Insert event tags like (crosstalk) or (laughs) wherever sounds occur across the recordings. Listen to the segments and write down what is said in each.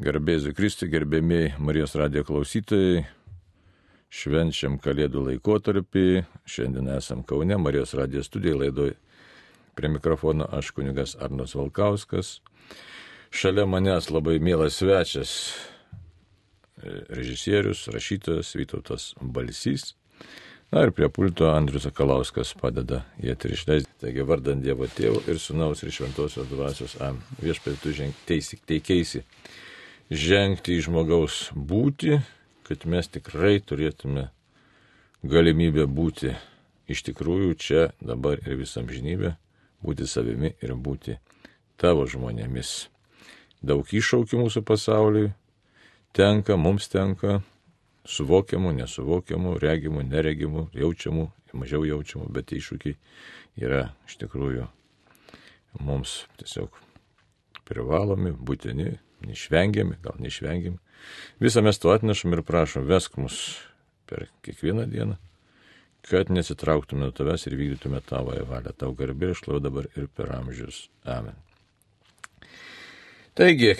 Garbėsiu Kristui, gerbėmiai Marijos radijo klausytojai. Švenčiam Kalėdų laikotarpį. Šiandien esam Kaune, Marijos radijo studijai laidoje. Prie mikrofono aš kunigas Arnas Valkauskas. Šalia manęs labai mielas svečias režisierius, rašytojas Vytautas Balsys. Na ir prie pulto Andrius Akalauskas padeda jie ir išleisti. Taigi vardant Dievo Tėvų ir Sūnaus ir Šventosios Dvasios. Viešpai tu teisik, teikėsi žengti į žmogaus būti, kad mes tikrai turėtume galimybę būti iš tikrųjų čia, dabar ir visam žinybė, būti savimi ir būti tavo žmonėmis. Daug iššaukių mūsų pasauliui tenka, mums tenka suvokiamų, nesuvokiamų, regimų, neregimų, jaučiamų, mažiau jaučiamų, bet iššūkiai yra iš tikrųjų mums tiesiog privalomi, būtini, neišvengiami, gal neišvengiami. Visą mes to atnešam ir prašom, vesk mus per kiekvieną dieną, kad nesitrauktume nuo tavęs ir vykdytume tavo valią. Tau garbė ir šlovė dabar ir per amžius. Amen. Taigi,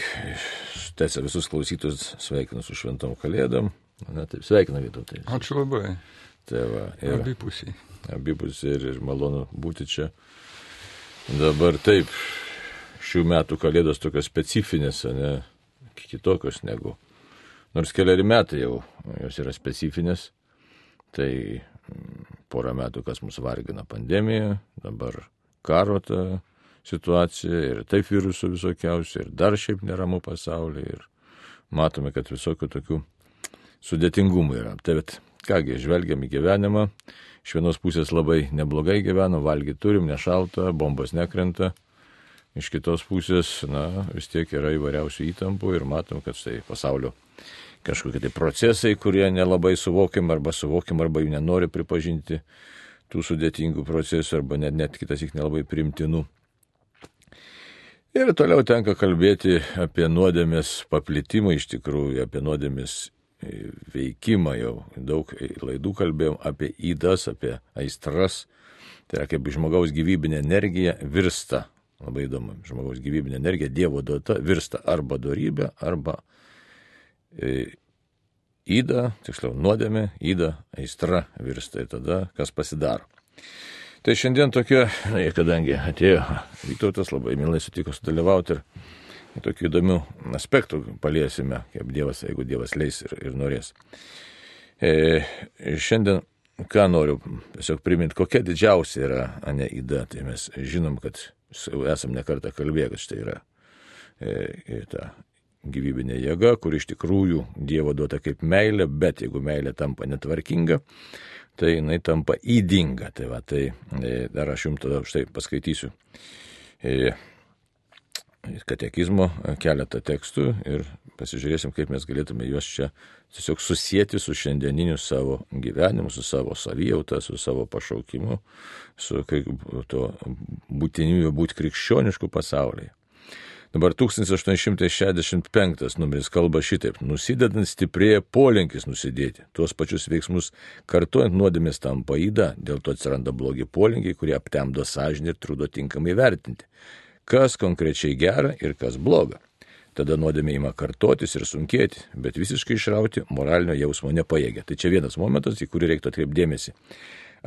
tęsia visus klausytus, sveikinu su šventom kalėdom. Na taip, sveikinu Vytautai. Ačiū labai. Tai va, ir, Abipusiai. abipusiai ir, ir malonu būti čia. Dabar taip, šių metų kalėdos tokios specifinės, ne kitokios negu. Nors keliari metai jau jos yra specifinės, tai mm, porą metų, kas mus vargina pandemija, dabar karo ta situacija ir taip virusų visokiausių, ir dar šiaip neramu pasaulyje, ir matome, kad visokių tokių sudėtingumų yra. Tai bet kągi, žvelgiam į gyvenimą, iš vienos pusės labai neblogai gyveno, valgyti turim, nešalta, bombos nekrenta, iš kitos pusės, na, vis tiek yra įvairiausių įtampų ir matom, kad štai pasaulio kažkokie tai procesai, kurie nelabai suvokiam arba suvokiam arba jų nenori pripažinti tų sudėtingų procesų arba net, net kitas tik nelabai primtinų. Ir toliau tenka kalbėti apie nuodėmės paplitimą iš tikrųjų, apie nuodėmės veikimą jau. Daug laidų kalbėjom apie įdas, apie aistras. Tai yra kaip žmogaus gyvybinė energija virsta. Labai įdomu. Žmogaus gyvybinė energija, Dievo duota, virsta arba darybė, arba įda, tiksliau nuodėmė, įda, aistra virsta. Ir tada kas pasidaro. Tai šiandien tokia, na, kadangi atėjo Vytautas, labai mielai sutiko sudalyvauti ir tokių įdomių aspektų paliesime, kaip Dievas, jeigu Dievas leis ir, ir norės. E, šiandien ką noriu tiesiog priminti, kokia didžiausia yra aneida. Tai mes žinom, kad esam nekartą kalbėję, kad štai yra e, ta gyvybinė jėga, kur iš tikrųjų Dievo duota kaip meilė, bet jeigu meilė tampa netvarkinga, tai jinai tampa įdinga. Tai, va, tai e, dar aš jums tada štai paskaitysiu e, katekizmo keletą tekstų ir pasižiūrėsim, kaip mes galėtume juos čia tiesiog susijęti su šiandieniniu savo gyvenimu, su savo savijauta, su savo pašaukimu, su to būtinybė būti krikščionišku pasaulyje. Dabar 1865 numeris kalba šitaip, nusidedant stiprėja polinkis nusidėti. Tuos pačius veiksmus kartuojant nuodėmės tampa įda, dėl to atsiranda blogi polinkiai, kurie aptemdo sąžinį ir trūdo tinkamai vertinti, kas konkrečiai gera ir kas bloga. Tada nuodėmė ima kartotis ir sunkėti, bet visiškai išrauti moralinio jausmo nepajėgia. Tai čia vienas momentas, į kurį reiktų atkreipdėmėsi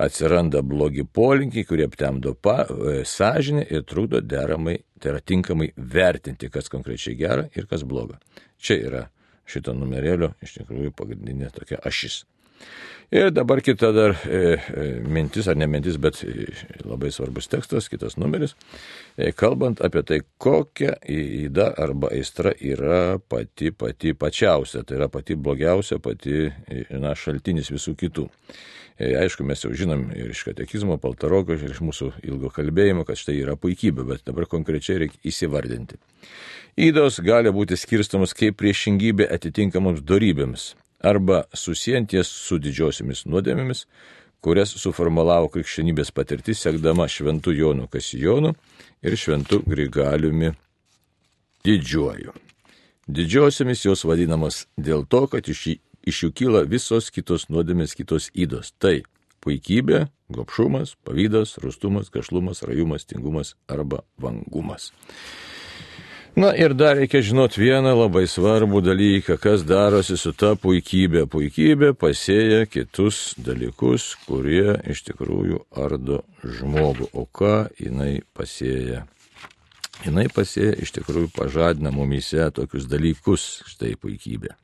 atsiranda blogi polinkiai, kurie aptemdo pa, e, sąžinę ir trukdo deramai, tai yra tinkamai vertinti, kas konkrečiai gera ir kas bloga. Čia yra šito numerėlio iš tikrųjų pagrindinė tokia ašis. Ir dabar kita dar e, e, mintis, ar ne mintis, bet e, labai svarbus tekstas, kitas numeris, e, kalbant apie tai, kokia įda arba aistra yra pati pati pačiausia, tai yra pati blogiausia, pati e, na, šaltinis visų kitų. E, aišku, mes jau žinom ir iš katekizmo, paltaroko, ir iš mūsų ilgo kalbėjimo, kad štai yra puikybė, bet dabar konkrečiai reikia įsivardinti. Įdos gali būti skirstamos kaip priešingybė atitinkamoms darybėms arba susijanties su didžiosiomis nuodėmėmis, kurias suformulavo krikščionybės patirtis, sekdama šventų Jonų Kasijonu ir šventų Grigaliumi didžiuoju. Didžiosiomis jos vadinamos dėl to, kad iš iš jų kyla visos kitos nuodėmės, kitos įdos. Tai puikybė, gopšumas, pavydas, rustumas, gašlumas, rajumas, tingumas arba vangumas. Na ir dar reikia žinoti vieną labai svarbų dalyką, kas darosi su ta puikybė. Puikybė pasėja kitus dalykus, kurie iš tikrųjų ardo žmogų. O ką jinai pasėja? Jinai pasėja iš tikrųjų pažadina mumise tokius dalykus, štai puikybė.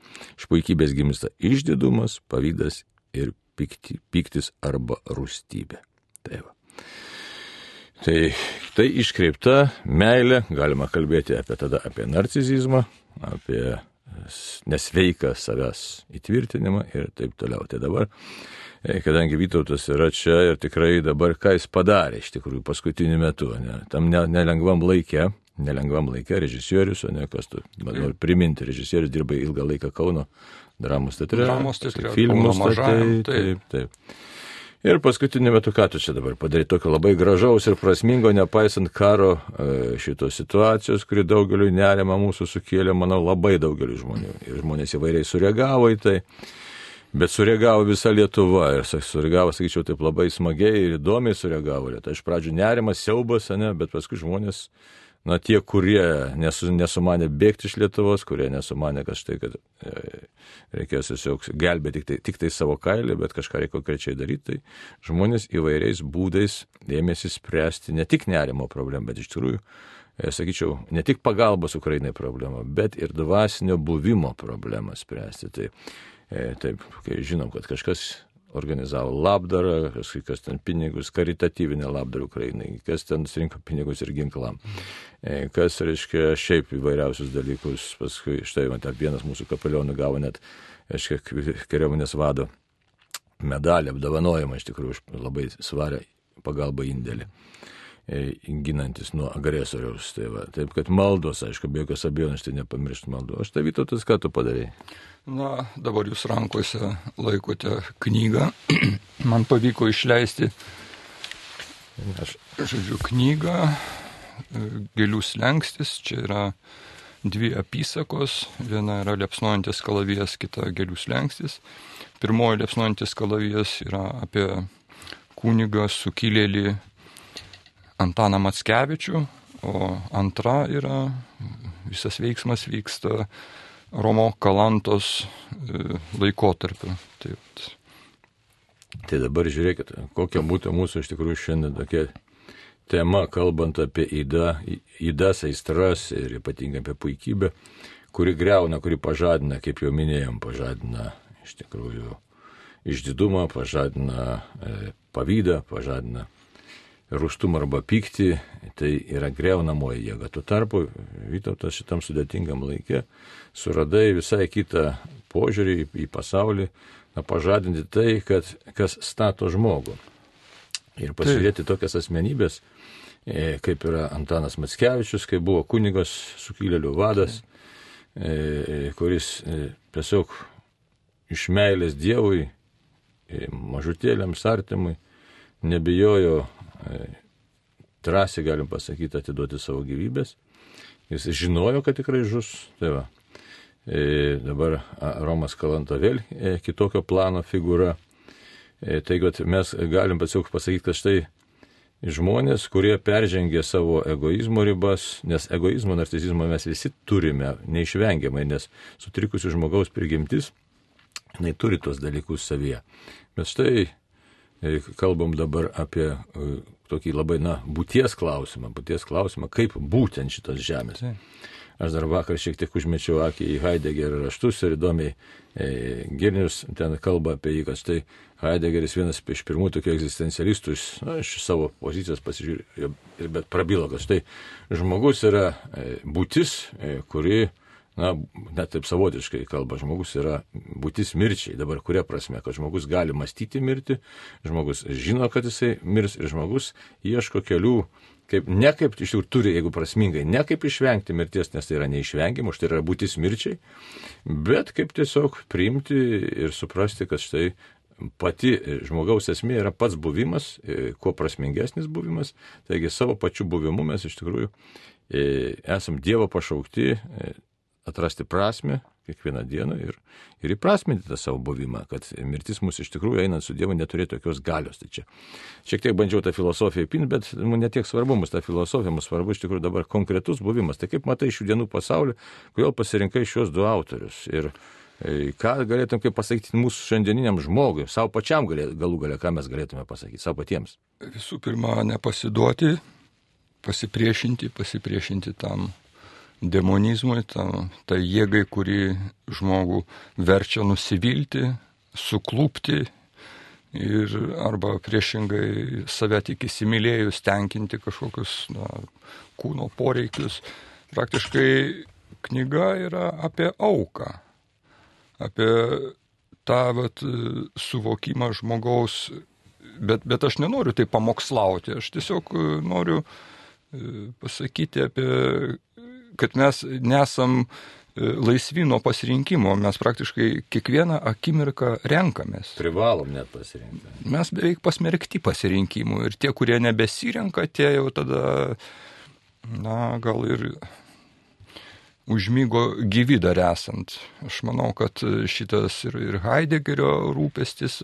Iš puikybės gimsta išdidumas, pavydas ir pikti, piktis arba rūstybė. Tai va. Tai, tai iškreipta meilė, galima kalbėti apie tada apie narcizizmą, apie nesveiką savęs įtvirtinimą ir taip toliau. Tai dabar, e, kadangi Vytautas yra čia ir tikrai dabar ką jis padarė iš tikrųjų paskutiniu metu, ne, tam nelengvam laikė, nelengvam laikė režisierius, o ne kas tu, man noriu priminti, režisierius dirba ilgą laiką Kauno dramos teatre, dramos teatre filmus, taip, taip. taip. Ir paskutiniu metu, ką tu čia dabar padarai, tokio labai gražaus ir prasmingo, nepaisant karo e, šitos situacijos, kuri daugeliu nerima mūsų sukėlė, manau, labai daugeliu žmonių. Ir žmonės įvairiai sureagavo į tai, bet sureagavo visa Lietuva. Ir sureagavo, sakyčiau, taip labai smagiai ir įdomiai sureagavo. Tai iš pradžių nerimas, siaubas, ne, bet paskui žmonės na, tie, kurie nesu, nesumanė bėgti iš Lietuvos, kurie nesumanė, kad štai, kad e, reikės tiesiog gelbėti tik tai, tik tai savo kailį, bet kažką reikia konkrečiai daryti, tai žmonės įvairiais būdais ėmėsi spręsti ne tik nerimo problemą, bet iš tikrųjų, e, sakyčiau, ne tik pagalbos Ukrainai problemą, bet ir dvasinio buvimo problemą spręsti. Tai, e, taip, kai žinom, kad kažkas organizavo labdarą, kas ten pinigus, karitatyvinę labdarą Ukrainai, kas ten surinko pinigus ir ginklam, e, kas, reiškia, šiaip įvairiausius dalykus, paskui, štai, man ten vienas mūsų kapelionų gavo net, reiškia, kariuomenės vado medalį, apdovanojimą iš tikrųjų labai svarę pagalbą indėlį. e, ginantis nuo agresoriaus. Tai va, taip, kad maldos, aišku, be jokios abejonės, tai nepamiršti maldų. Aš tai Vytautas, ką tu padarai? Na, dabar jūs rankose laikote knygą. (clears throat) Man pavyko išleisti, aš, žodžiu, knygą e, Gėlių slengstis. Čia yra dvi apysakos. Viena yra liepsnojantis kalavijas, kita Gėlių slengstis. Pirmoji liepsnojantis kalavijas yra apie kunigą sukilėlį Antaną Matskevičių, o antra yra, visas veiksmas vyksta Romo Kalantos e, laikotarpiu. Taip. Tai dabar žiūrėkit, kokia būtų mūsų iš tikrųjų šiandien tokia tema, kalbant apie įdą, įdas, aistras ir ypatingai apie puikybę, kuri greuna, kuri pažadina, kaip jau minėjom, pažadina iš tikrųjų išdidumą, pažadina e, pavydą, pažadina rūstumą arba pyktį, tai yra greunamoji jėga. Tuo tarpu Vytautas šitam sudėtingam laikė suradai visai kitą požiūrį į, į pasaulį, na, pažadinti tai, kad, kas stato žmogų. Ir pasižiūrėti Taip. tokias asmenybės, e, kaip yra Antanas Matskevičius, kai buvo kunigas, sukilėlių vadas, e, kuris tiesiog iš meilės Dievui, mažutėliams artimui, nebijojo drąsiai, galim pasakyti, atiduoti savo gyvybės. Jis žinojo, kad tikrai žus. Tai va. E, dabar Romas Kalanta vėl e, kitokio plano figūra. E, taigi mes galim tiesiog pasakyti, kad štai žmonės, kurie peržengė savo egoizmo ribas, nes egoizmo, narcisizmo mes visi turime neišvengiamai, nes sutrikusių žmogaus prigimtis, jinai turi tos dalykus savyje. Bet štai kalbam dabar apie e, tokį labai, na, būties klausimą, būties klausimą, kaip būtent šitos žemės. Tai. Aš dar vakar šiek tiek užmečiau akį į Heideggerio raštus ir įdomiai e, Girnius ten kalba apie jį, kad štai Heideggeris vienas iš pirmųjų tokių egzistencialistų iš, na, iš savo pozicijos pasižiūrėjo, bet prabilo, kad štai žmogus yra e, būtis, e, kuri na, net taip savotiškai kalba, žmogus yra būtis mirčiai. Dabar kuria prasme, kad žmogus gali mąstyti mirti, žmogus žino, kad jisai mirs ir žmogus ieško kelių kaip, ne kaip iš tikrųjų turi, jeigu prasmingai, ne kaip išvengti mirties, nes tai yra neišvengiama, už tai yra būtis mirčiai, bet kaip tiesiog priimti ir suprasti, kad štai pati žmogaus esmė yra pats buvimas, e, kuo prasmingesnis buvimas, taigi savo pačiu buvimu mes iš tikrųjų e, esam Dievo pašaukti e, atrasti prasme, kiekvieną dieną ir, ir įprasminti tą savo buvimą, kad mirtis mūsų iš tikrųjų einant su Dievu neturėtų tokios galios. Tai čia šiek tiek bandžiau tą filosofiją pint, bet nu, netiek svarbu mums ta filosofija, mums svarbu iš tikrųjų dabar konkretus buvimas. Tai kaip matai šių dienų pasaulį, kodėl pasirinkai šios du autorius. Ir e, ką galėtum kaip pasakyti mūsų šiandieniniam žmogui, savo pačiam galė, galų galę, ką mes galėtume pasakyti, savo patiems. Visų pirma, nepasiduoti, pasipriešinti, pasipriešinti tam demonizmui, ta, ta jėgai, kuri žmogų verčia nusivilti, suklūpti ir arba priešingai save tik įsimylėjus tenkinti kažkokius na, kūno poreikius. Praktiškai knyga yra apie auką, apie tą vat, suvokimą žmogaus, bet, bet aš nenoriu tai pamokslauti, aš tiesiog noriu e, pasakyti apie kad mes nesam e, laisvi nuo pasirinkimo, mes praktiškai kiekvieną akimirką renkamės. Privalom net pasirinkti. Mes beveik pasmerkti pasirinkimų ir tie, kurie nebesirenka, tie jau tada, na, gal ir užmygo gyvy dar esant. Aš manau, kad šitas ir, ir Heideggerio rūpestis,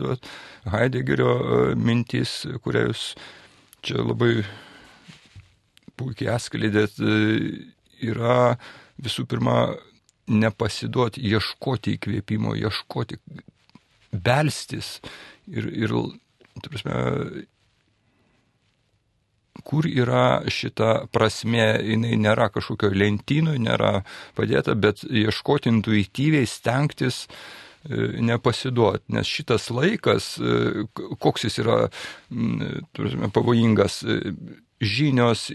Heideggerio e, mintys, kurią jūs čia labai puikiai atskleidėt, yra visų pirma nepasiduoti, ieškoti įkvėpimo, ieškoti, belstis ir, ir prasme, kur yra šita prasme, jinai nėra kažkokio lentynų, nėra padėta, bet ieškoti intuityviai, stengtis e, nepasiduoti, nes šitas laikas, e, koks jis yra turime, pavojingas, e, žinios,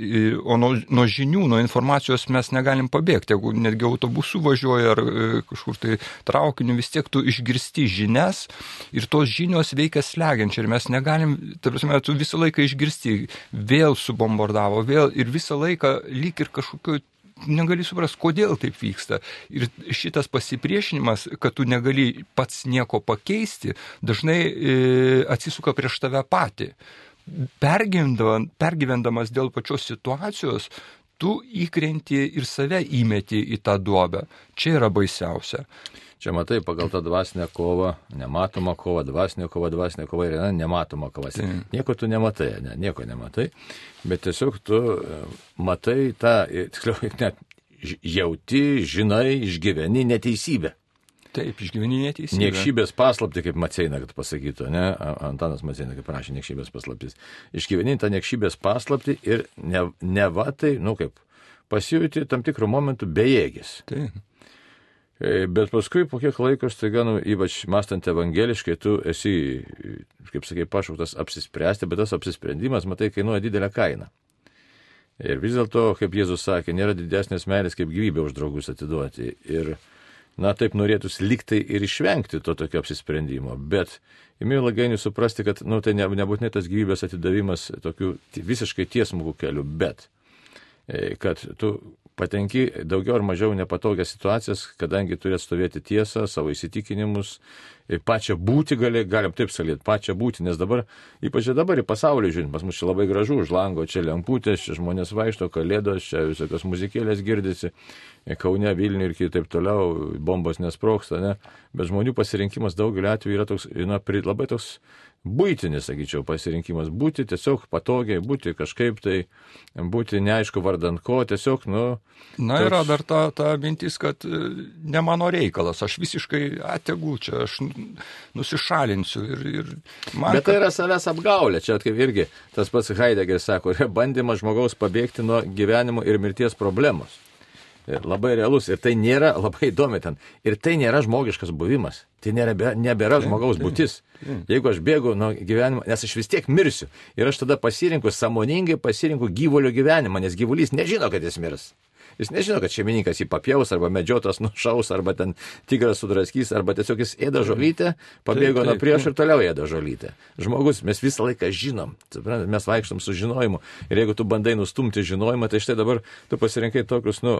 o nuo, nuo žinių, nuo informacijos mes negalim pabėgti. Jeigu netgi autobusu važiuoja ar e, kažkur tai traukiniu, vis tiek tu išgirsti žinias ir tos žinios veikia slegiančiai ir mes negalim, ta prasme, tu visą laiką išgirsti, vėl subombardavo, vėl ir visą laiką lyg ir kažkokio negali suprasti, kodėl taip vyksta. Ir šitas pasipriešinimas, kad tu negali pats nieko pakeisti, dažnai e, atsisuka prieš tave patį pergyvendamas dėl pačios situacijos, tu įkrenti ir save įmeti į tą duobę. Čia yra baisiausia. Čia matai, pagal tą dvasinę kovą, nematomą kovą, dvasinę kovą, dvasinę kovą yra nematoma kova. Tai. Nieko tu nematai, ne, nieko nematai, bet tiesiog tu e, matai tą, tiksliau, (laughs) net jauti, žinai, išgyveni neteisybę. Taip, išgyveni neteisybę. Niekšybės paslapti, kaip Maceina, kad pasakytų, ne? Antanas Maceina, kaip prašė, niekšybės paslaptis. Išgyveni tą niekšybės paslapti ir ne, ne va tai, nu kaip, pasijūti tam tikrų momentų bejėgis. Taip. E, bet paskui po kiek laiko staiga, nu, ypač mastant evangeliškai, tu esi, kaip sakai, pašauktas apsispręsti, bet tas apsisprendimas, matai, kainuoja didelę kainą. Ir vis dėlto, kaip Jėzus sakė, nėra didesnės meilės kaip gyvybę už draugus atiduoti. Ir na taip norėtųsi liktai ir išvengti to tokio apsisprendimo, bet įmėjau lagainiui suprasti, kad nu, tai ne, nebūtinai tas gyvybės atidavimas tokiu visiškai tiesmukų keliu, bet e, kad tu patenki daugiau ar mažiau nepatogias situacijas, kadangi turi atstovėti tiesą, savo įsitikinimus, pačią būti gali, galim taip salėti, pačią būti, nes dabar, ypač dabar į pasaulį žiūrint, pas mus čia labai gražu, už lango čia lemputės, čia žmonės vaikšto, kalėdos, čia visokios muzikėlės girdisi, Kaune, Vilniuje ir kitaip toliau, bombos nesproksta, ne? bet žmonių pasirinkimas daugeliu atveju yra toks, na, labai toks būtinis, sakyčiau, pasirinkimas. Būti tiesiog patogiai, būti kažkaip tai, būti neaišku vardant ko, tiesiog, nu. Na, toks... yra dar ta, ta mintis, kad e, ne mano reikalas, aš visiškai ategul čia, aš nusišalinsiu ir, ir man. Bet tai yra savęs apgaulė, čia kaip irgi tas pats Heideggeris sako, yra bandymas žmogaus pabėgti nuo gyvenimo ir mirties problemos labai realus ir tai nėra labai įdomi ten. Ir tai nėra žmogiškas buvimas. Tai nėra, nebėra žmogaus būtis. Jeigu aš bėgu nuo gyvenimo, nes aš vis tiek mirsiu. Ir aš tada pasirinku, samoningai pasirinku gyvulio gyvenimą, nes gyvulys nežino, kad jis mirs. Jis nežino, kad šeimininkas jį papjaus, arba medžiotas nušaus, arba ten tigras sudraskys, arba tiesiog jis ėda žolytę, pabėgo nuo prieš ir toliau ėda žolytę. Žmogus, mes visą laiką žinom, mes vaikštom su žinojimu. Ir jeigu tu bandai nustumti žinojimą, tai štai dabar tu pasirinkai tokius, nu,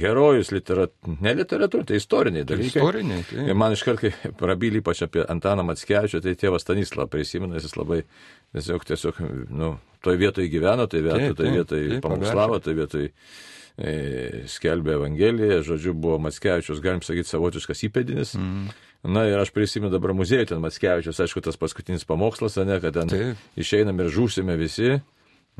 herojus, literat... ne literatūra, tai istoriniai dalykai. Istoriniai, tai. Ir man iškart, kai prabyli ypač apie Antaną Matskevičių, tai tėvas Stanislavą prisimena, jis labai tiesiog, tiesiog, nu, toje vietoje gyveno, toje vietoje, toje vietoje pamokslavo, toje vietoje e, skelbė Evangeliją, žodžiu, buvo Matskevičius, galim sakyti, savotiškas įpėdinis. Mm. Na ir aš prisimenu dabar muziejų ten Matskevičius, aišku, tas paskutinis pamokslas, ne, kad ten Taip. išeinam ir žūsime visi.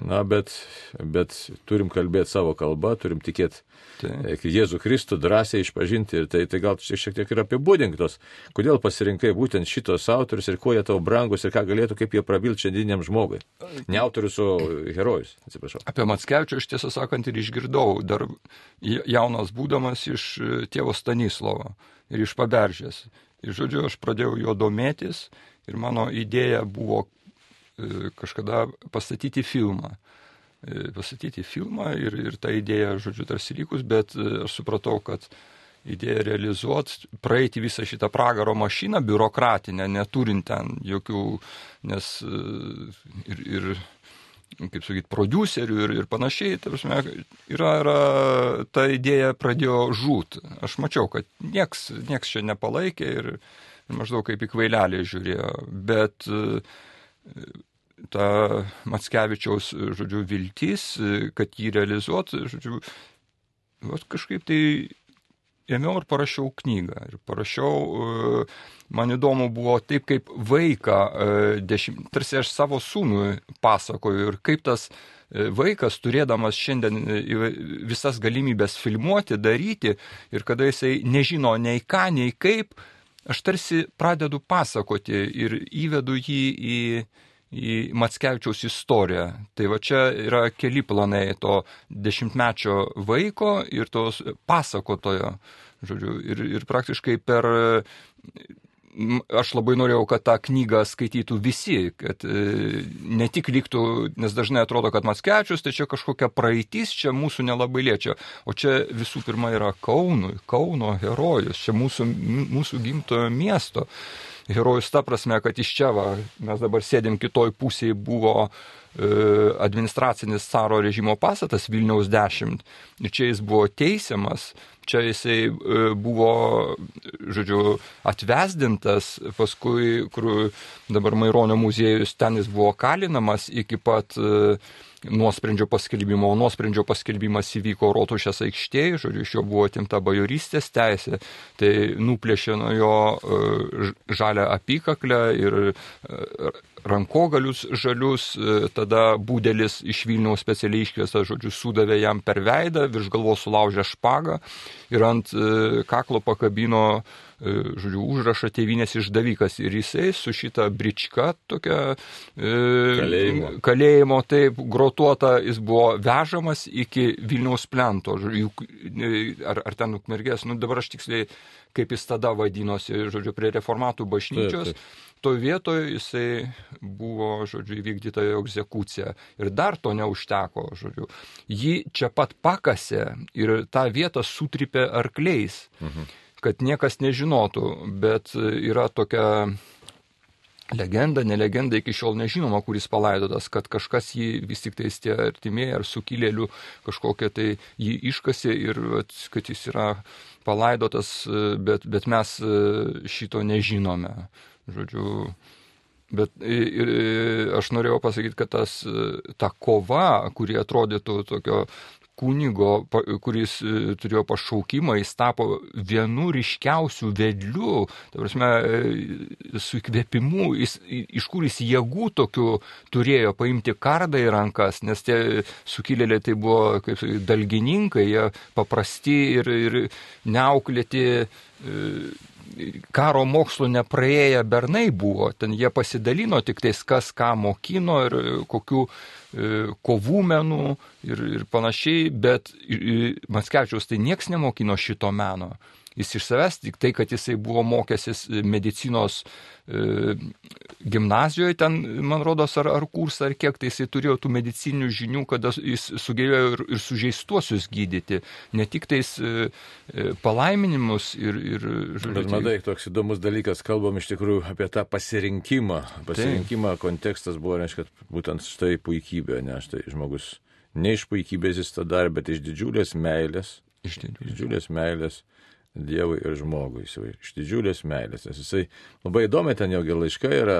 Na, bet, bet turim kalbėti savo kalbą, turim tikėti tai. Jėzų Kristų, drąsiai išpažinti ir tai, tai gal šiek tiek ir apibūdinktos, kodėl pasirinkai būtent šitos autorius ir kuo jie tau brangus ir ką galėtų, kaip jie prabilti šiandieniam žmogui. Ne autorius, o herojus, atsiprašau. Apie Matskevičių aš tiesą sakant ir išgirdau, dar jaunas būdamas iš e, tėvo Stanislovo ir iš paberžės. Ir žodžiu, aš pradėjau jo domėtis ir mano idėja buvo E, kažkada pastatyti filmą. E, pastatyti filmą ir, ir ta idėja, žodžiu, tarsi likus, bet e, aš supratau, kad idėją realizuoti, praeiti visą šitą pragaro mašiną biurokratinę, neturint ten jokių, nes ir, ir kaip sakyt, producerių ir, ir panašiai, ta prasme, yra, yra, ta idėja pradėjo žūt. Aš mačiau, kad nieks, nieks čia nepalaikė ir, ir maždaug kaip į kvailelį žiūrėjo, bet ta Matskevičiaus, žodžiu, viltis, kad jį realizuot, žodžiu, vat kažkaip tai ėmiau ir parašiau knygą. Ir parašiau, man įdomu buvo taip, kaip vaiką, dešim, tarsi aš savo sūnui pasakoju ir kaip tas vaikas, turėdamas šiandien visas galimybės filmuoti, daryti ir kada jisai nežino nei ką, nei kaip, aš tarsi pradedu pasakoti ir įvedu jį į į Matskevičiaus istoriją. Tai va čia yra keli planai to dešimtmečio vaiko ir tos pasakotojo. Žodžiu, ir, ir praktiškai per aš labai norėjau, kad tą knygą skaitytų visi, kad e, ne tik liktų, nes dažnai atrodo, kad Matskevičius tai čia kažkokia praeitis, čia mūsų nelabai liečia, o čia visų pirma yra Kaunų, Kauno herojus, čia mūsų, mūsų gimtojo miesto herojus ta prasme, kad iš čia va, mes dabar sėdėm kitoj pusėje buvo e, administracinis caro režimo pastatas Vilniaus 10 ir čia jis buvo teisiamas, čia jisai e, buvo, žodžiu, atvesdintas, paskui, kur dabar Maironio muziejus, ten jis buvo kalinamas iki pat e, nuosprendžio paskelbimo, o nuosprendžio paskelbimas įvyko Rotušės aikštėje, žodžiu, iš jo buvo atimta bajorystės teisė, tai nuplėšė nuo jo e, žalę apykaklę ir e, rankogalius žalius, e, tada būdelis iš Vilniaus specialiai iškviestas, žodžiu, sudavė jam per veidą, virš galvos sulaužė špagą ir ant kaklo pakabino E, žodžiu, užrašą tėvinės išdavikas ir jisai su šita brička tokia e, kalėjimo. kalėjimo, taip, grotuota, jis buvo vežamas iki Vilniaus plento, žodžiu, e, ar, ar ten ukmergės, nu dabar aš tiksliai, kaip jis tada vadinosi, žodžiu, prie reformatų bažnyčios. Taip, taip. To vietoje jisai buvo, žodžiu, įvykdyta jo egzekucija. Ir dar to neužteko, žodžiu. Jį čia pat pakasė ir tą vietą sutripė arkliais. Mhm kad niekas nežinotų, bet yra tokia legenda, ne legenda, iki šiol nežinoma, kuris palaidotas, kad kažkas jį vis tik tais tie artimieji ar sukilėlių kažkokie tai jį iškasi ir kad jis yra palaidotas, bet, bet mes šito nežinome. Žodžiu, Bet ir, aš norėjau pasakyti, kad tas, ta kova, kuri atrodytų tokio kunigo, kuris e, turėjo pašaukimą, jis tapo vienu ryškiausių vedlių, ta prasme, e, su įkvėpimu, jis, iš kur jis jėgų tokių turėjo paimti kardą į rankas, nes tie sukilėliai tai buvo kaip dalgininkai, jie paprasti ir, ir neauklėti e, karo mokslo nepraėję bernai buvo, ten jie pasidalino tik tais, kas ką mokino ir kokių e, kovų menų ir, ir panašiai, bet Matskevičiaus tai nieks nemokino šito meno jis iš savęs, tik tai, kad jisai buvo mokęsis medicinos e, gimnazijoje, ten, man rodos, ar, ar kursą, ar kiek, tai jisai turėjo tų medicinių žinių, kada jis sugebėjo ir, ir sužeistuosius gydyti, ne tik tais e, e palaiminimus ir... ir Bet matai, toks įdomus dalykas, kalbam iš tikrųjų apie tą pasirinkimą. Pasirinkimą tai. kontekstas buvo, reiškia, būtent štai puikybė, ne štai žmogus ne iš puikybės jis tą darė, bet iš didžiulės meilės. Iš didžiulės, didžiulės meilės Dievui ir žmogui, iš didžiulės meilės. Nes jisai labai įdomi ten jau laiškai yra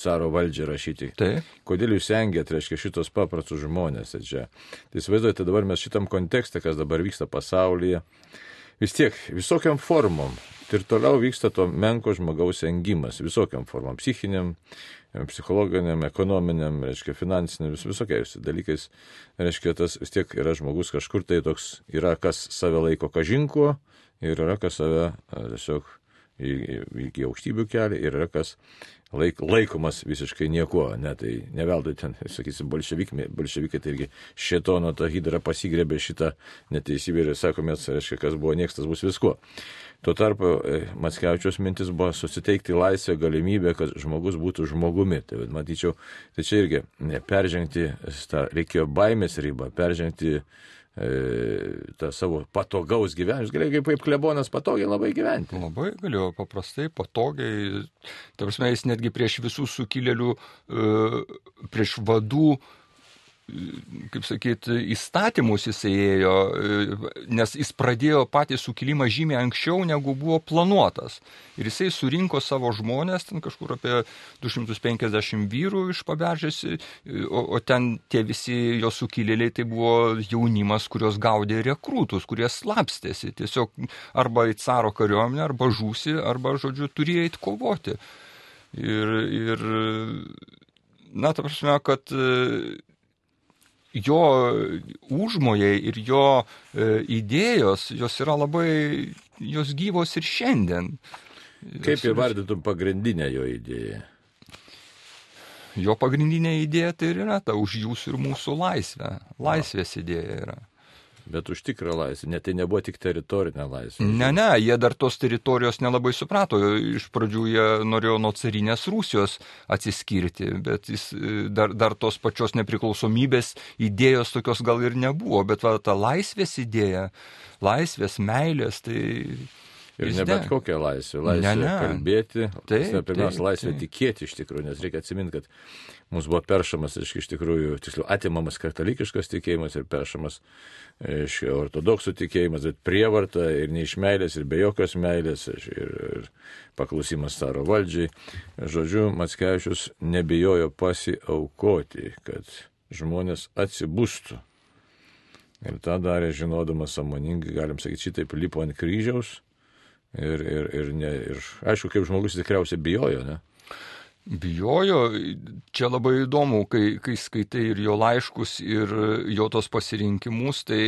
caro valdžiai rašyti. Taip. Kodėl jūs engėt, reiškia, šitos paprastus žmonės. Čia. Tai įsivaizduojate dabar mes šitam kontekste, kas dabar vyksta pasaulyje. Vis tiek, visokiam formom. Ir toliau vyksta to menko žmogaus engimas. Visokiam formom. Psichiniam, psichologiniam, ekonominiam, reiškia, finansiniam, vis, visokiais dalykais. Reiškia, tas vis tiek yra žmogus kažkur tai toks, yra kas save laiko kažinkuo ir yra kas save tiesiog iki aukštybių kelia ir yra kas laik, laikomas visiškai niekuo. Ne, tai neveltui ten, (laughs) sakysim, bolševikai, bolševikai tai irgi šetono tą hydrą pasigrėbė šitą neteisybę ir sakomės, reiškia, kas buvo nieks, tas bus viskuo. Tuo tarpu e, Matskevičios mintis buvo susiteikti laisvę, galimybę, kad žmogus būtų žmogumi. Tai matyčiau, tai čia irgi peržengti, tą, reikėjo baimės ribą, peržengti E, tą savo patogaus gyvenimą. Galėjai kaip, kaip klebonas patogiai labai gyventi. Labai galėjo paprastai, patogiai. Tarsi jis netgi prieš visų sukilėlių, e, prieš vadų kaip sakyt, įstatymus jisai ėjo, nes jis pradėjo patį sukilimą žymiai anksčiau, negu buvo planuotas. Ir jisai surinko savo žmonės, ten kažkur apie 250 vyrų iš paberžės, o, o ten tie visi jo sukilėliai tai buvo jaunimas, kurios gaudė rekrūtus, kurie slapstėsi. Tiesiog arba į caro kariuomenę, arba žūsi, arba, žodžiu, turėjo eiti kovoti. Ir, ir na, ta prasme, kad jo užmojai ir jo e, idėjos, jos yra labai, jos gyvos ir šiandien. Kaip įvardytum pagrindinę jo idėją? Jo pagrindinė idėja tai ir yra ta už jūsų ir mūsų laisvę. Laisvės idėja yra. Bet už tikrą laisvę, net tai nebuvo tik teritorinė laisvė. Ne, ne, jie dar tos teritorijos nelabai suprato. Iš pradžių jie norėjo nuo carinės Rusijos atsiskirti, bet jis e, dar, dar tos pačios nepriklausomybės idėjos tokios gal ir nebuvo. Bet va, ta laisvės idėja, laisvės, meilės, tai Ir ne bet kokia laisvė. Laisvė ne, ne. kalbėti. Taip, pirmiausia, laisvė taip. tikėti iš tikrųjų, nes reikia atsiminti, kad mums buvo peršamas, iš, iš tikrųjų, tiksliau, atimamas katalikiškas tikėjimas ir peršamas iš ortodoksų tikėjimas, bet prievarta ir ne iš meilės, ir be jokios meilės, ir, ir paklausimas caro valdžiai. Žodžiu, Matskevičius nebijojo pasiaukoti, kad žmonės atsibūstų. Ir tą darė, žinodamas samoningai, galim sakyti, šitaip lipo ant kryžiaus Ir, ir, ir, ne, ir aišku, kaip žmogus tikriausiai bijojo, ne? Bijojo, čia labai įdomu, kai, kai skaitai ir jo laiškus, ir jo tos pasirinkimus, tai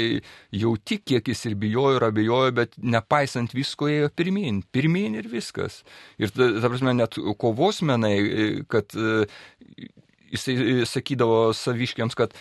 jau tik kiek jis ir bijojo, ir abejojo, bet nepaisant visko ėjo pirmin, pirmin ir viskas. Ir, ta, ta prasme, net kovos menai, kad jisai sakydavo saviškiams, kad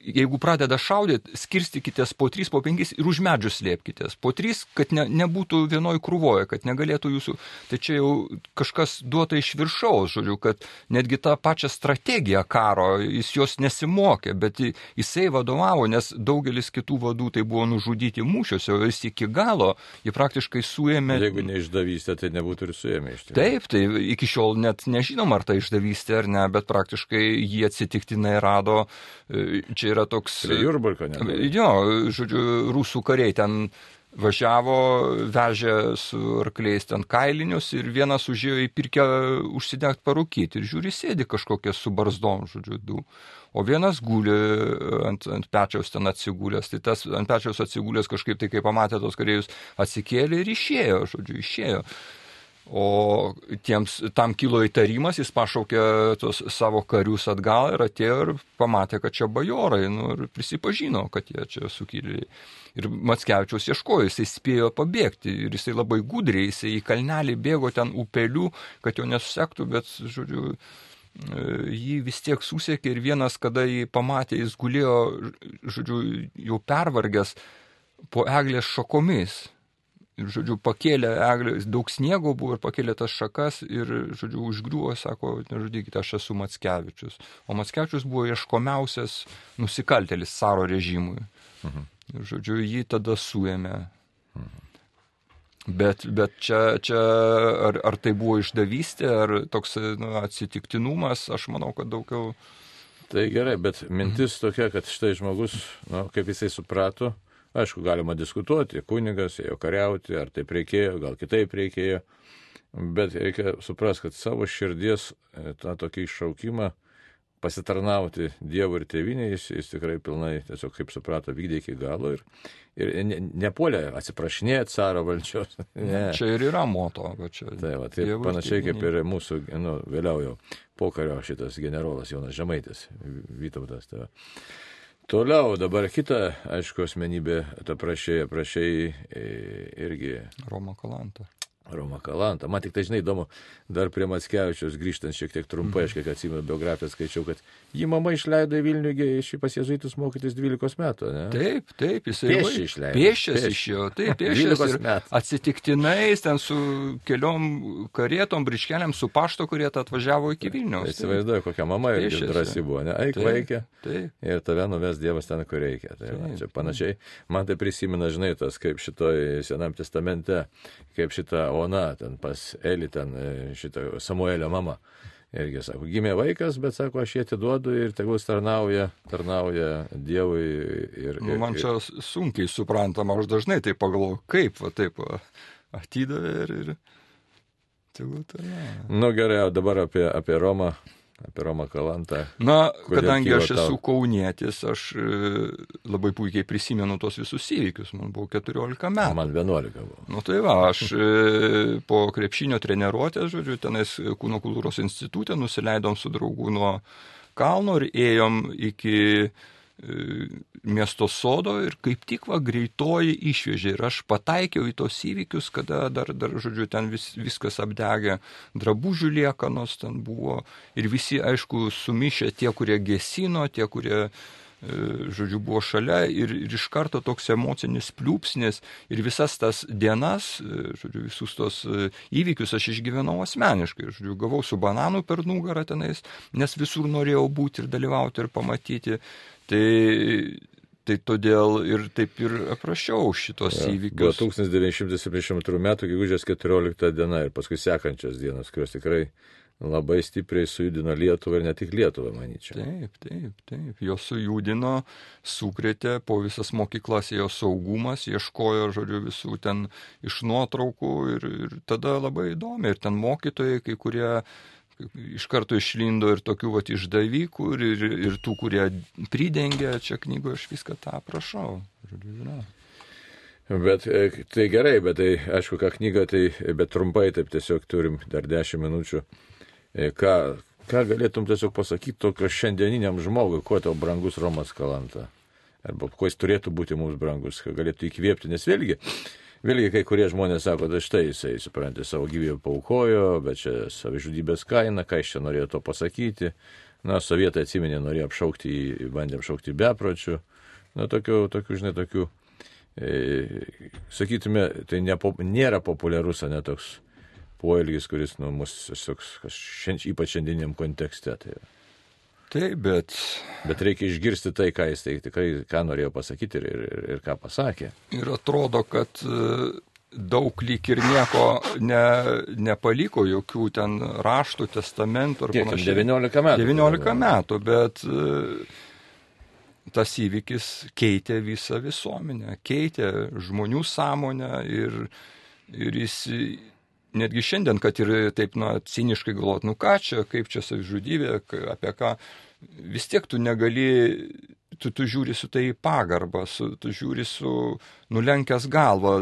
jeigu pradeda šaudyti, skirstykitės po 3, po 5 ir už medžių slėpkitės. Po 3, kad ne, nebūtų vienoj krūvoje, kad negalėtų jūsų. Tai čia jau kažkas duota iš viršaus, žodžiu, kad netgi tą pačią strategiją karo jis jos nesimokė, bet jisai vadovavo, nes daugelis kitų vadų tai buvo nužudyti mūšiuose, o jis iki galo jį praktiškai suėmė. Jeigu ne išdavystė, tai nebūtų ir suėmė iš tikrųjų. Taip, tai iki šiol net nežinom, ar tai išdavystė ar ne, bet praktiškai jį atsitiktinai rado čia yra toks... Prie Jurbarko, ne? Jo, žodžiu, rusų kariai ten važiavo, vežė su arkliais ten kailinius ir vienas užėjo į pirkę užsidegti parūkyti ir žiūri, sėdi kažkokie su barzdom, žodžiu, du. O vienas guli ant, ant pečiaus ten atsigulęs, tai tas ant pečiaus atsigulęs kažkaip tai, kai pamatė tos kareivius, atsikėlė ir išėjo, žodžiu, išėjo. O tiems, tam kilo įtarimas, jis pašaukė tos savo karius atgal ir atėjo ir pamatė, kad čia bajorai, nu, ir prisipažino, kad jie čia sukilėliai. Ir Matskevičiaus ieškojo, jisai spėjo pabėgti ir jisai labai gudriai, jisai į kalnelį bėgo ten upelių, kad jo nesusektų, bet, žodžiu, jį vis tiek susiekė ir vienas, kada jį pamatė, jis gulėjo, žodžiu, jau pervargęs po eglės šakomis Ir, žodžiu, pakėlė eglė, daug sniego buvo ir pakėlė tas šakas ir, žodžiu, užgriuvo, sako, nežudykite, aš esu Matskevičius. O Matskevičius buvo ieškomiausias nusikaltelis caro režimui. Mhm. Ir, žodžiu, jį tada suėmė. Mhm. Bet, bet čia, čia ar, ar tai buvo išdavystė, ar toks nu, atsitiktinumas, aš manau, kad daugiau. Tai gerai, bet mintis tokia, kad štai žmogus, nu, kaip jisai suprato, Aišku, galima diskutuoti, kunigas ėjo kariauti, ar taip reikėjo, gal kitaip reikėjo, bet reikia suprasti, kad savo širdies e, tą tokį iššaukimą pasitarnauti Dievui ir tėviniai, jis, jis tikrai pilnai, tiesiog kaip suprato, vykdė iki galo ir, ir ne, nepolė atsiprašinėti caro valdžios. (laughs) Ne. Čia ir yra moto, kad čia. Tai, va, tai panašiai kaip ir mūsų, nu, vėliau jau pokario šitas generolas Jonas Žemaitis, Vytautas. Tai va. Toliau dabar kita, aišku, asmenybė, ta prašėjai, prašėjai irgi. Roma Kalanta. Roma Kalanta. Man tik tai žinai įdomu, dar prie Matskevičiaus grįžtant šiek tiek trumpai, aš kiek atsimenu biografiją skaičiau, kad jį mama išleido į Vilnių iš pas jezuitus mokytis 12 metų. Ne? Taip, taip, jisai Pėsčiai išleido. Pėščias iš jo, taip, pėščias. Atsitiktinai ten su keliom karietom, briškeliam, su pašto, kurie atvažiavo iki Vilniaus. Įsivaizduoju, kokia mama irgi drąsi buvo, ne? Eik vaikė. Taip. Ir tave nuves Dievas ten, kur reikia. Tai va, čia panašiai. Man tai prisimena, žinai, tas kaip šitoj Senam testamente, kaip šita Ona ten pas Eli ten e, šitą Samuelio mama. Irgi sako, gimė vaikas, bet sako, aš jį atiduodu ir tegul tarnauja, tarnauja Dievui. Ir, nu, ir, Man čia sunkiai suprantama, aš dažnai tai pagalvoju, kaip, va taip, atidavė ir, ir tegul tarnauja. Nu gerai, dabar apie, apie Romą apie Romą Kalantą. Na, kadangi aš esu tau... kaunietis, aš e, labai puikiai prisimenu tos visus įvykius. Man buvo 14 metų. Man 11 buvo. Nu tai va, aš e, po krepšinio treniruotės, žodžiu, tenais kūno kultūros institutė nusileidom su draugu nuo kalno ir ėjom iki E, miesto sodo ir kaip tik va greitoji išvežė. Ir aš pataikiau į tos įvykius, kada dar, dar žodžiu, ten vis, viskas apdegė, drabužių liekanos ten buvo. Ir visi, aišku, sumišę tie, kurie gesino, tie, kurie e, žodžiu, buvo šalia ir, ir iš karto toks emocinis pliūpsnis ir visas tas dienas, e, žodžiu, visus tos įvykius aš išgyvenau asmeniškai. Žodžiu, gavau su bananu per nugarą tenais, nes visur norėjau būti ir dalyvauti ir pamatyti. Tai, tai todėl ir taip ir aprašiau šitos ja, įvykius. Buvo 1972 metų, gegužės 14 diena ir paskui sekančios dienos, kurios tikrai labai stipriai sujudino Lietuvą ir ne tik Lietuvą, manyčiau. Taip, taip, taip. Jo sujudino, sukrėtė, po visas mokyklas jo saugumas, ieškojo, žodžiu, visų ten iš nuotraukų ir, ir tada labai įdomi. Ir ten mokytojai, kai kurie iš karto išlindo ir tokių vat išdavykų, ir, ir, ir tų, kurie pridengia, čia knygoje aš viską tą aprašau. Bet e, tai gerai, bet tai aišku, ką knyga, tai bet trumpai, taip tiesiog turim dar dešimt minučių. E, ką, ką galėtum tiesiog pasakyti tokio šiandieniniam žmogui, kuo tau brangus Romas Kalanta? Arba kuo jis turėtų būti mums brangus, ką galėtų įkvėpti, nes vėlgi Vėlgi kai kurie žmonės sako, tai štai jisai, suprantate, savo gyvybę paukojo, bet čia savižudybės kaina, ką iš čia norėjo to pasakyti. Na, sovietai atsiminė, norėjo apšaukti, bandė apšaukti bepročių. Na, tokių, tokių žinai, tokių, e, sakytume, tai nepo, nėra populiarus, ne toks poelgis, kuris, nu, mus, toks, šiandien, ypač šiandieniam kontekste. Tai, Taip, bet. Bet reikia išgirsti tai, ką jis tai tikrai, ką norėjo pasakyti ir, ir, ir ką pasakė. Ir atrodo, kad e, daug lyg ir nieko ne, nepaliko, jokių ten raštų, testamentų ar panašiai. 19 metų. 19 metų, bet e, tas įvykis keitė visą visuomenę, keitė žmonių sąmonę ir, ir jis netgi šiandien, kad ir taip, na, ciniškai galvot, nu ką čia, kaip čia savižudybė, apie ką, vis tiek tu negali, tu, tu žiūri su tai pagarbą, su, tu žiūri su nulenkęs galvą.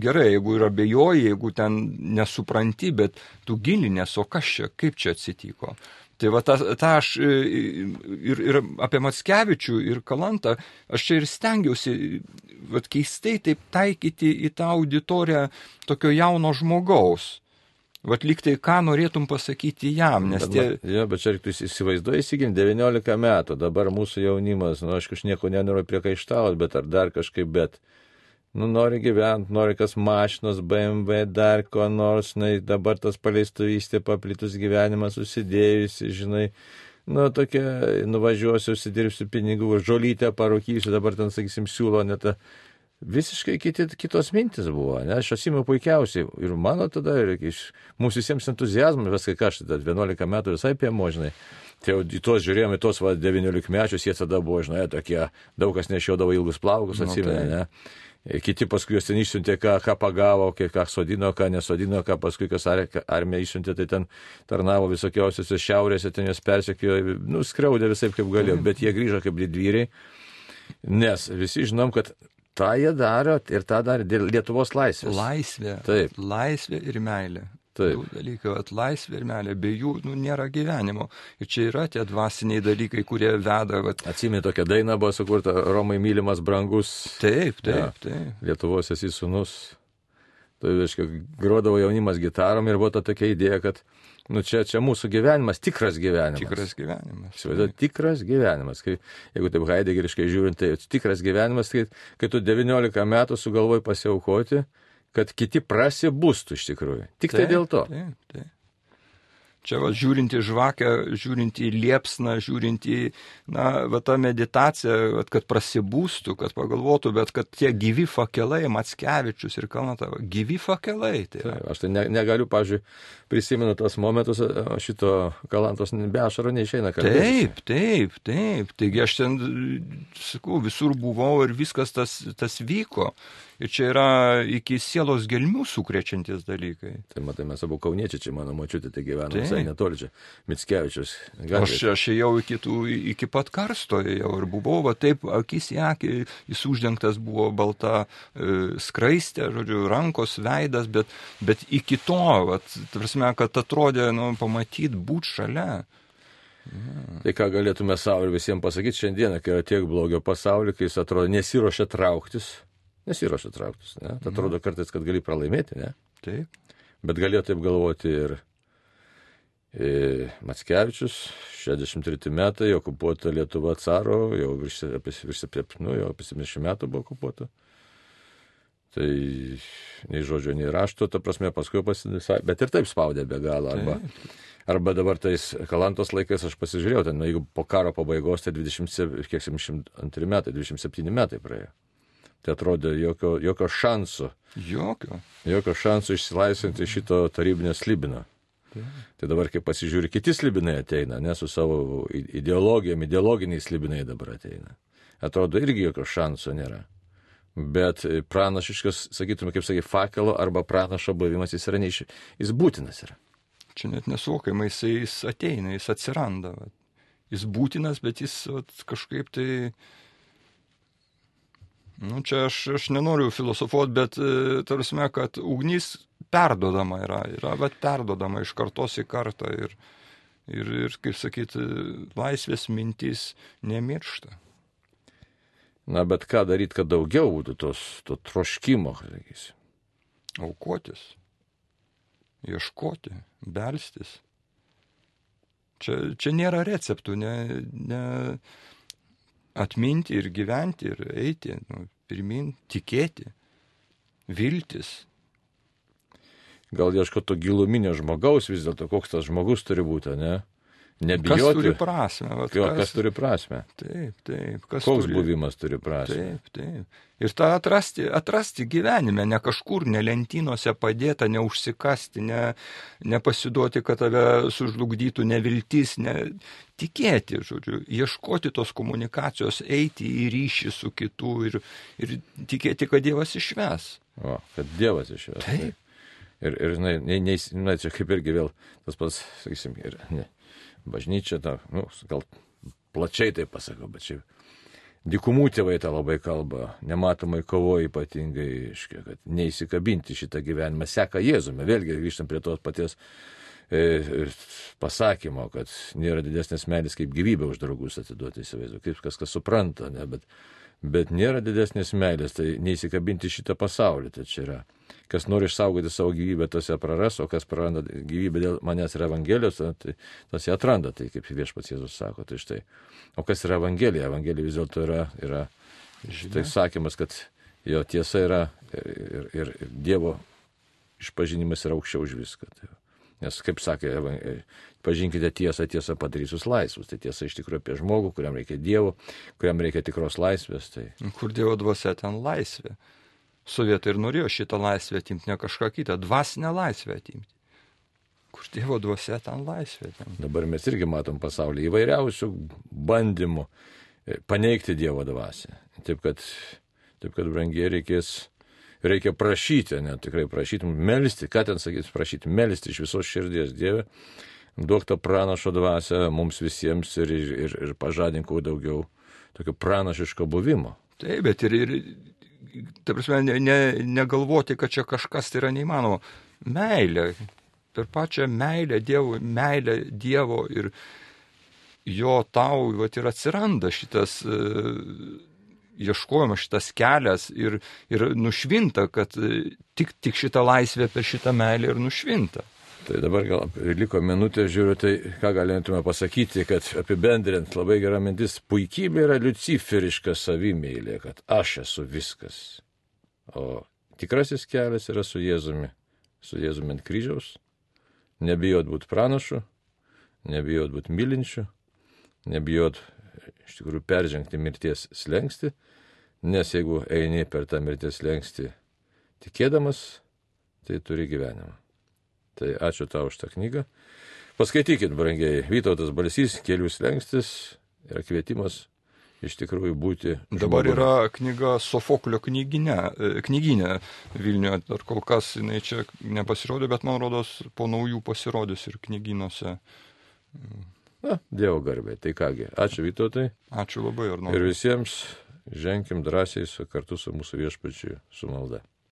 Gerai, jeigu yra bejoji, jeigu ten nesupranti, bet tu gilinės, o kas čia, kaip čia atsitiko. Tai va tą, tą aš e, ir, ir apie Matskevičių ir Kalantą, aš čia ir stengiausi va, keistai taip taikyti į tą auditoriją tokio jauno žmogaus. Vat lyg tai ką norėtum pasakyti jam, nes bet, tie... Jo, bet čia reiktų įsivaizduoti, įsiginti 19 metų, dabar mūsų jaunimas, nu aš kažnieko nenoriu priekaištauti, bet ar dar kažkaip, bet nu, nori gyventi, nori kas mašinos, BMW, dar ko nors, na, dabar tas paleistuvystė paplitus gyvenimas susidėjusi, žinai, nu, tokia, nuvažiuosiu, užsidirbsiu pinigų, žolytę parūkysiu, dabar ten, sakysim, siūlo net tą. Visiškai kiti, kitos mintis buvo, ne, aš atsimenu puikiausiai ir mano tada, ir iš mūsų visiems entuzijazmas, viskai ką aš tada 11 metų visai piemo, žinai, Tai jau į tuos žiūrėjome, į tuos va, 19 mečius, jie tada buvo, žinai, tokie, daug kas nešiodavo ilgus plaukus, Nu, atsimenė, tai. ne? E, Kiti paskui juos ten išsiuntė, ką, ką pagavo, ką, ką sodino, ką nesodino, ką paskui kas ar, armija išsiuntė, tai ten tarnavo visokiausiose šiaurėse, ten juos persekiojo, nu, skriaudė visai kaip galėjo, bet jie grįžo kaip didvyriai, nes visi žinom, kad tą jie daro ir tą darė dėl Lietuvos laisvės. Laisvė. Taip. Laisvė ir meilė. Taip. Dalykai, at laisvė ir meilė, be jų nu, nėra gyvenimo. Ir čia yra tie dvasiniai dalykai, kurie veda. Vat, Atsimė tokia daina buvo sukurta Romai mylimas brangus. taip, taip, Jo. taip. Lietuvos esi sunus. Tai, reiškia, grodavo jaunimas gitarom ir buvo ta tokia idėja, kad, nu, čia, čia mūsų gyvenimas, tikras gyvenimas. Tikras gyvenimas. Įsivaizduoju, tikras gyvenimas. Kai, jeigu taip haidegeriškai žiūrint, tai tikras gyvenimas, tai kai tu 19 metų sugalvoji pasiaukoti, kad kiti prasibūstų iš tikrųjų. Tik tai dėl to. Taip, taip. Čia va, žiūrint į žvakę, žiūrint į liepsną, žiūrint į, na, va, tą meditaciją, va, kad prasibūstų, kad pagalvotų, bet kad tie gyvi fakelai, Matskevičius ir Kalnatava, gyvi fakelai. Tai. Taip, Aš tai ne, negaliu, pažiūrėjau, prisimenu tos momentus, šito kalantos be ašaro neišeina kalbėti. Taip, taip, taip. Taigi aš ten, sakau, visur buvau ir viskas tas, tas vyko. Ir čia yra iki sielos gelmių sukrečiantis dalykai. Tai matai, mes abu kauniečiai, čia mano močiutė, tai gyvena Taip. visai netoli čia. Mitskevičius. Aš, aš ėjau iki, tų, iki pat karsto ėjau ir buvau, va taip, akis į akį, jis uždengtas buvo balta e, skraistė, žodžiu, rankos, veidas, bet, bet iki to, va, prasme, kad atrodė, nu, pamatyti, būti šalia. Tai ką galėtume savo ir visiems pasakyti šiandieną, kai yra tiek blogio pasaulio, kai jis atrodo nesiuošia trauktis. Nesiuošia trauktis. Ne? Tai atrodo kartais, kad gali pralaimėti, ne? Taip. Bet galėjo taip galvoti ir e, Matskevičius, 63 metai, okupuota Lietuva caro, jau virš, apie, virš, nu, jau apie 70 metų buvo okupuota. Tai nei žodžio, nei rašto, ta prasme, paskui pasidisai, bet ir taip spaudė be galo. Arba, arba dabar tais kalantos laikais aš pasižiūrėjau, ten, nu, jeigu po karo pabaigos, tai 27, kiek 72 metai, 27 metai praėjo. Tai atrodė jokio, jokio šansų, Jokio. jokio šansų išsilaisvinti iš šito tarybinio slibino. Tai dabar, kai pasižiūri, kiti slibinai ateina, ne su savo ideologijom, ideologiniai slibinai dabar ateina. Atrodo, irgi jokio šansų nėra. Bet pranašiškas, sakytume, kaip sakė, fakelo arba pranašo buvimas, jis yra neiš... Jis būtinas yra. Čia net nesuvokiama, jis, jis ateina, jis atsiranda. Va. Jis būtinas, bet jis vat, kažkaip tai... Nu, čia aš, aš nenoriu filosofuoti, bet e, tarsi, kad ugnis perdodama yra, yra bet perdodama iš kartos į kartą ir, ir, ir kaip sakyti, laisvės mintis nemiršta. Na, bet ką daryti, kad daugiau būtų tos, to troškimo, sakysim. Aukotis, ieškoti, belstis. Čia, čia nėra receptų, ne, ne atminti ir gyventi ir eiti, nu, pirmin, tikėti, viltis. Gal ieško to giluminio žmogaus vis dėlto, koks tas žmogus turi būti, ne? Kas Nebijoti. turi prasme? Vat, Jo, kas turi prasme? Taip, taip. Kas Koks turi, buvimas turi prasme? Taip, taip. Ir tą atrasti, atrasti gyvenime, ne kažkur, ne lentynose padėta, neužsikasti, ne, nepasiduoti, kad tave sužlugdytų neviltis, ne tikėti, žodžiu, ieškoti tos komunikacijos, eiti į ryšį su kitu ir, ir tikėti, kad Dievas išves. O, kad Dievas iš jo. Taip. Ir, ir žinai, ne, ne, ne, čia kaip irgi vėl tas pats, sakysim, ir ne, bažnyčia, ta, nu, gal plačiai tai pasakau, bet šiaip Dikumų tėvai tą labai kalba, nematomai kovoja ypatingai, iškia, kad neįsikabinti šitą gyvenimą, seka Jėzume. Vėlgi grįžtam prie tos paties e, pasakymo, kad nėra didesnės meilės kaip gyvybę už draugus atiduoti, įsivaizduoju, kaip kas kas supranta, ne, bet, bet nėra didesnės meilės, tai neįsikabinti šitą pasaulį, tai čia yra. Kas nori išsaugoti savo gyvybę, tas ją praras, o kas praranda gyvybę dėl manęs ir Evangelijos, tai tas ją atranda, tai kaip viešpats Jėzus sako, tai štai. O kas yra Evangelija? Evangelija vis dėlto yra, yra šitai sakymas, kad jo tiesa yra ir, ir, ir, Dievo išpažinimas yra aukščiau už viską. Tai, nes, kaip sakė, e, pažinkite tiesą, tiesą padarys jūs laisvus. Tai tiesa iš tikrųjų apie žmogų, kuriam reikia Dievo, kuriam reikia tikros laisvės. Tai Kur Dievo dvasia ten laisvė. Sovietai ir norėjo šitą laisvę atimti, ne kažką kitą, dvasinę laisvę atimti. Kur Dievo dvasia, ten laisvė. Ten. Dabar mes irgi matom pasaulyje įvairiausių bandymų e, paneigti Dievo dvasę. Taip kad, taip kad brangiai reikės, reikia prašyti, net tikrai prašyti, melisti, ką ten sakyti, prašyti, melisti iš visos širdies Dievę, duok tą pranašo dvasę mums visiems ir, ir, ir, ir pažadink kuo daugiau tokio pranašiško buvimo. Taip, bet ir, ir ta prasme, ne, ne, negalvoti, kad čia kažkas tai yra neįmanoma. Meilė, per pačią meilę Dievo, meilę Dievo ir jo tau vat, ir atsiranda šitas uh, ieškojimas, šitas kelias ir, ir nušvinta, kad uh, tik, tik šita laisvė per šitą meilę ir nušvinta. Tai dabar gal liko minutė, žiūriu, tai ką galėtume pasakyti, kad apibendrint labai gera mintis, puikybė yra luciferiška savimėlė, kad aš esu viskas. O tikrasis kelias yra su Jėzumi, su Jėzumi ant kryžiaus. Nebijot būti pranašu, nebijot būti mylinčiu, nebijot iš tikrųjų peržengti mirties slengsti, nes jeigu eini per tą mirties slengsti tikėdamas, tai turi gyvenimą. Tai ačiū tau už tą knygą. Paskaitykit, brangiai, Vytautas Balsys, kelių slengstis yra kvietimas iš tikrųjų būti. Dabar žmogumi. yra knyga Sofoklio knyginė, e, knyginė Vilniuje, dar kol kas jinai čia nepasirodė, bet man rodos po naujų pasirodys ir knyginuose. Na, Dievo garbė. Tai kągi, ačiū Vytautai. Ačiū labai noriu. Ir visiems ženkim drąsiai su, kartu su mūsų viešpačiu su malda.